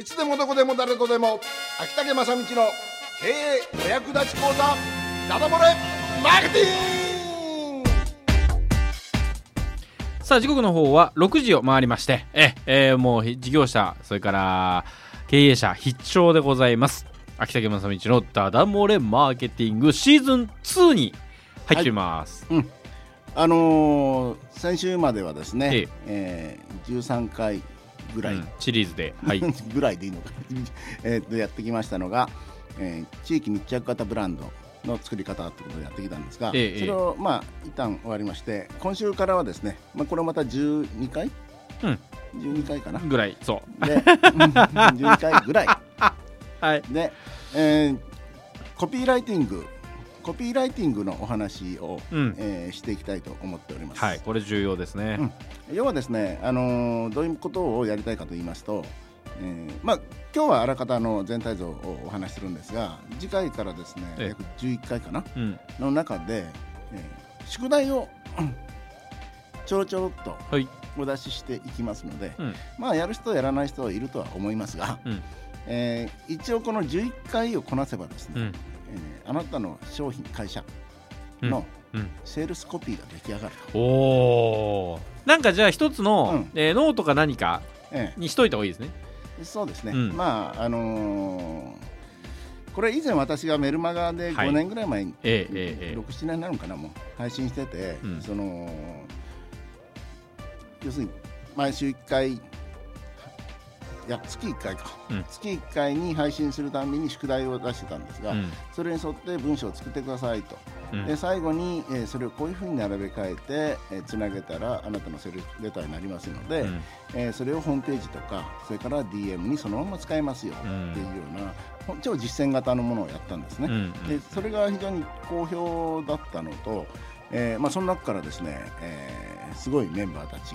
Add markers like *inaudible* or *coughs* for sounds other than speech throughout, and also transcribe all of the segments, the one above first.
いつでもどこでも誰とでも秋竹正道の経営お役立ち講座ダダ漏れマーケティング！さあ時刻の方は6時を回りましてえ、えーもう事業者それから経営者必聴でございます。秋竹正道のダダ漏れマーケティングシーズン2に入っています、あのー先週まではですね、ええ。えー13回ぐらい、うんシリーズで。はい。*laughs* ぐらいでいいのか。*laughs* えーとやってきましたのが、えー地域密着型ブランドの作り方ということでやってきたんですが、ええそれをまあ一旦終わりまして今週からはですね、まあ、これまた12回、うん。12回かな？ぐらいそう。で *laughs* 12回ぐらい。はい。で、えーコピーライティングコピーライティングのお話を、うん。えーしていきたいと思っております。はいこれ重要ですね、うん。要はですね、あのーどういうことをやりたいかと言いますと、えーまあ、今日はあらかたの全体像をお話しするんですが次回からですねええ。約11回かなうん。の中で、えー宿題をうんちょろちょろっとはい。お出ししていきますので、うん。まあ、やる人やらない人はいるとは思いますが、うん。えー一応この11回をこなせばですね、うんえーあなたの商品会社うんのうん。セールスコピーが出来上がると。おー。なんかじゃあ一つの、うん。えーノートか何かえにしといた方がいいですね。えそうですね、うん。まああのーこれ以前私がメルマガではい。5年ぐらい前に、ええええええ。67年になるのかなもう配信してて、うん。その要するに毎週1回いや月1回か、うん。月1回に配信するたびに宿題を出してたんですが、うん。それに沿って文章を作ってくださいと、うん。で最後に、えーそれをこういうふうに並べ替えて、えーつなげたらあなたのセールレターになりますので、うん。えーそれをホームページとかそれから DM にそのまま使えますよっていうような、超実践型のものをやったんですね。うんでそれが非常に好評だったのと、えーまあ、その中からですね、えーすごいメンバーたち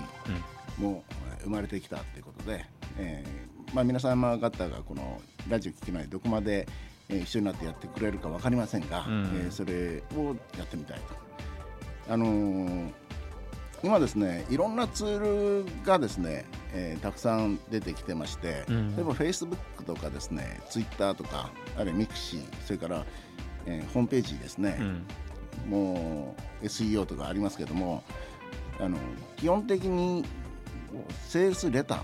もえー生まれてきたということで、えーまあ、皆様方がこのラジオ聞きないどこまで、えー一緒になってやってくれるか分かりませんが、うん。えーそれをやってみたいと。あのー今ですねいろんなツールがですね、えーたくさん出てきてまして、うん。例えば Facebook とかですね Twitter とかあるいは Mixi それから、えーホームページですね、うん。もう SEO とかありますけどもあの基本的にセールスレター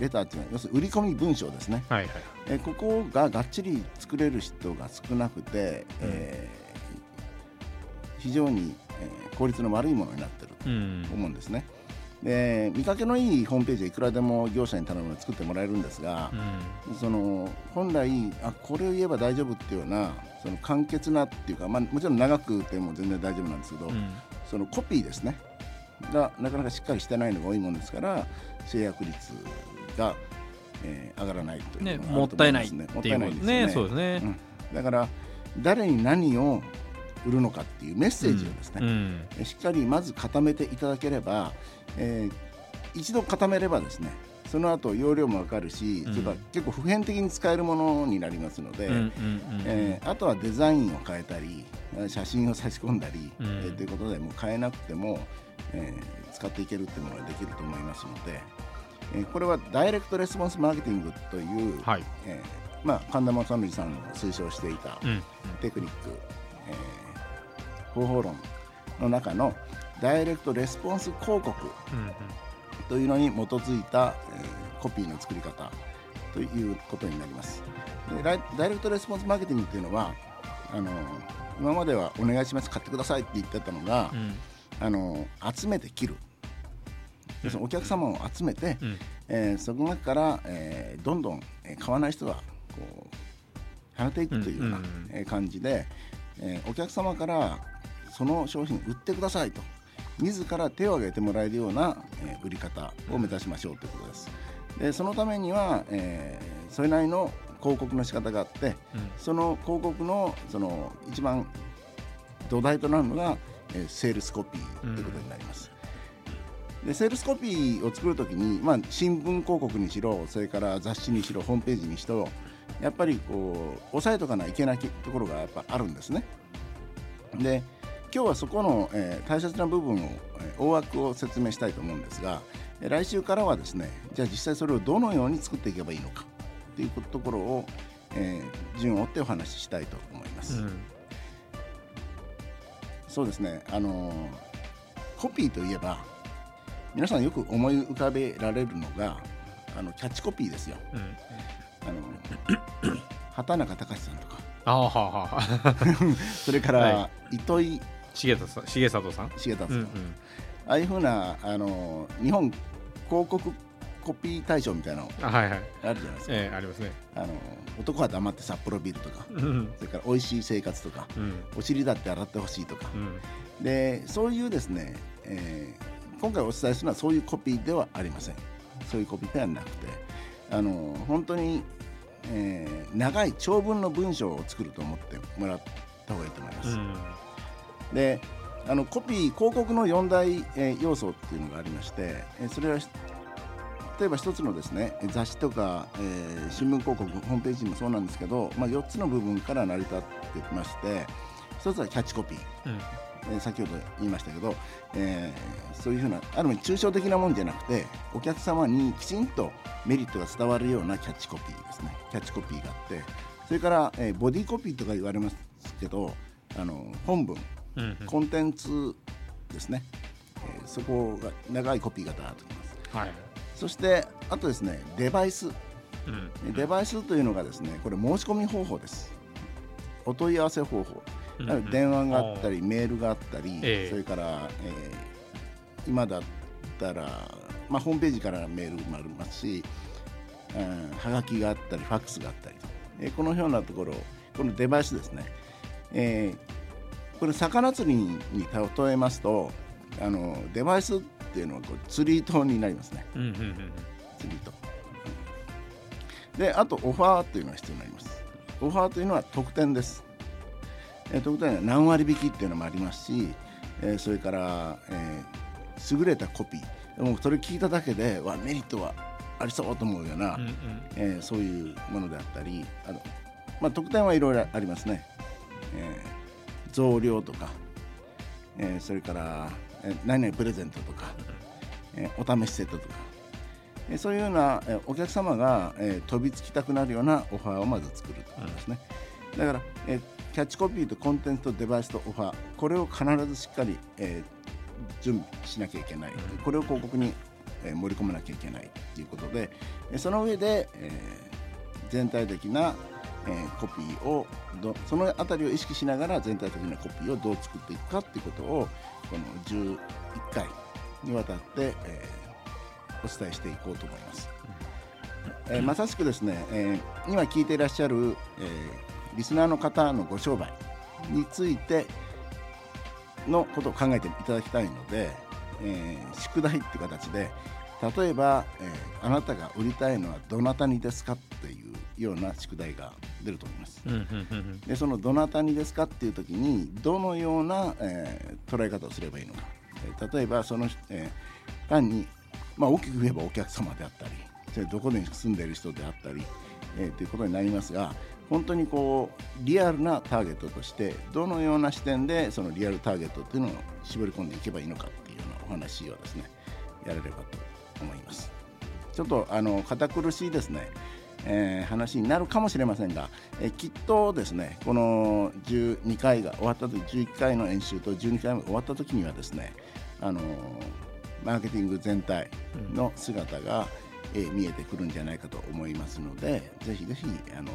レターっていうのは要するに売り込み文章ですね、はいはい。えーここががっちり作れる人が少なくて、えー非常に、えー効率の悪いものになってるとうん。思うんですね。で見かけのいいホームページはいくらでも業者に頼めば作ってもらえるんですがう、ん。その本来あこれを言えば大丈夫っていうようなその簡潔なっていうか、まあ、もちろん長くても全然大丈夫なんですけど、うん。そのコピーですねがなかなかしっかりしてないのが多いもんですから制約率が、えー上がらないというねのがあもったいないっると思ますね。ていうことね。そうですね。うん。だから誰に何を売るのかっていうメッセージをですね、うん。えしっかりまず固めていただければ、えー一度固めればですねその後容量も分かるし、うん。結構普遍的に使えるものになりますので、あとはデザインを変えたりえー写真を差し込んだり、うん。えーということでもう変えなくても、えー使っていけるっていうものができると思いますので、えーこれはダイレクトレスポンスマーケティングという、はい。えーまあ、神田正則さんが推奨していたうん。テクニック、えー方法論の中のダイレクトレスポンス広告うんというのに基づいた、えーコピーの作り方ということになります。でダイレクトレスポンスマーケティングっていうのはあの今まではお願いします買ってくださいって言ってたのが、うんあの集めて切る。要するにお客様を集めて、うん。えーその中から、えーどんどんえー買わない人はこう跳ねていくというような、感じで、えーお客様からその商品売ってくださいと自ら手を挙げてもらえるような、えー売り方を目指しましょうということです。でそのためには、えーそれなりの広告の仕方があってうん。その広告のその一番土台となるのが、えーセールスコピーということになります。でセールスコピーを作るときに、まあ、新聞広告にしろそれから雑誌にしろホームページにしろやっぱりこう押さえとかないけないところがやっぱあるんですね。で今日はそこの、えー大切な部分を、えー大枠を説明したいと思うんですが、えー来週からはですねじゃあ実際それをどのように作っていけばいいのかっていうところを、えー順を追ってお話ししたいと思います。うんそうですね。あのーコピーといえば皆さんよく思い浮かべられるのがあのキャッチコピーですよ。うんあの *coughs* 畑中隆さんとか。ああはあはあ *laughs* それから、は糸井重里さん重里さん？重達さん、うんうん。ああいうふうなあの日本広告コピー大賞みたいなのあはいはい。あるじゃないですか、ええありますね。あの男は黙って札幌ビールとかうんそれから美味しい生活とかうん。お尻だって洗ってほしいとか。うん。でそういうですね、えー今回お伝えするのはそういうコピーではありません。そういうコピーではなくてあの本当に、えー長い長文の文章を作ると思ってもらった方がいいと思います、うん。であのコピー広告の4大、えー要素っていうのがありまして、えーそれは例えば一つのですね雑誌とか、えー新聞広告ホームページもそうなんですけど、まあ、4つの部分から成り立ってきまして一つはキャッチコピー、うん。えー先ほど言いましたけど、えーそういうふうなある意味抽象的なもんじゃなくてお客様にきちんとメリットが伝わるようなキャッチコピーですね。キャッチコピーがあってそれから、えーボディコピーとか言われますけどあの本文うんコンテンツですね、えーそこが長いコピーがダーッときます。はいそしてあとですねデバイス。うん。デバイスというのがですねこれ申し込み方法です。お問い合わせ方法。うん。なので電話があったりメールがあったり、ええ。それから、えー今だったら、まあ、ホームページからメールもありますし、うん、はがきがあったりファックスがあったりと、えーこのようなところこのデバイスですね、えーこれ魚釣りに例えますとあのデバイスっていうのはこう釣り糸になりますね。うんうんうん釣り糸。であとオファーというのが必要になります。オファーというのは特典です、えー特典は何割引きっていうのもありますし、えーそれから、えー優れたコピー。でもそれ聞いただけでわメリットはありそうと思うような、うんうん。えーそういうものであったりあの、まあ、特典はいろいろありますね、えー増量とか、えーそれから、えー何々プレゼントとか、えーお試しセットとか、えーそういうような、えーお客様が、えー飛びつきたくなるようなオファーをまず作るということですね、だから、えーキャッチコピーとコンテンツとデバイスとオファーこれを必ずしっかり、えー準備しなきゃいけない、これを広告に、えー盛り込まなきゃいけないということで、えーその上で、えー全体的な、えーコピーをどそのあたりを意識しながら全体的なコピーをどう作っていくかということをこの11回にわたって、えーお伝えしていこうと思います。えーまさしくですね、えー今聞いていらっしゃる、えリスナーの方のご商売についてのことを考えていただきたいので、え宿題っていう形で例えば、えあなたが売りたいのはどなたにですかっていうような宿題が出ると思います。でそのどなたにですかっていう時にどのような、えー捉え方をすればいいのか、えー例えばその、えー単に、まあ、大きく言えばお客様であったりそれどこに住んでいる人であったり、えーということになりますが本当にこうリアルなターゲットとしてどのような視点でそのリアルターゲットっていうのを絞り込んでいけばいいのかっていうようなお話をですねやれればと思います。ちょっとあの堅苦しいですね、えー話になるかもしれませんが、えーきっとですねこの12回が終わった時11回の演習と12回目が終わった時にはですねあのーマーケティング全体の姿が、えー見えてくるんじゃないかと思いますのでぜひぜひあのー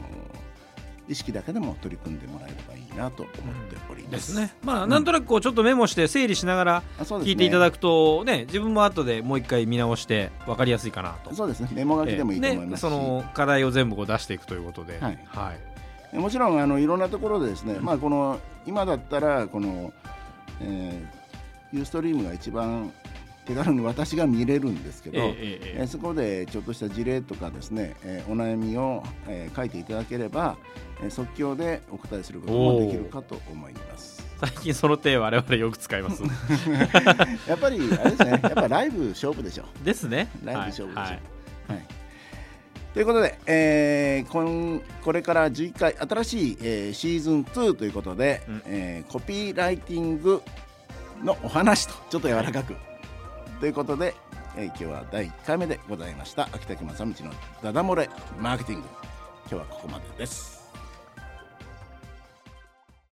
意識だけでも取り組んでもらえればいいなと思っております。ですね。まあなんとなくこうちょっとメモして整理しながら聞いていただくとね自分も後でもう一回見直して分かりやすいかなと。そうですね。メモ書きでもいいと思いますし、ね、その課題を全部こう出していくということで、はい。はい。もちろんあのいろんなところでですね、まあ、この今だったらこの、えー、ユーストリームが一番手軽に私が見れるんですけど、ええそこでちょっとした事例とかですね、えーお悩みを、えー書いていただければ、えー即興でお答えすることもできるかと思います。最近その手 *laughs* 我々よく使います *laughs* やっぱりあれですね、やっぱライブ勝負でしょ。ですねライブ勝負でしょ。はいはいということで、えーこんこれから11回新しい、えーシーズン2ということで、うんえーコピーライティングのお話とちょっと柔らかくということで、えー今日は第1回目でございました。秋竹正道のダダ漏れマーケティング。今日はここまでです。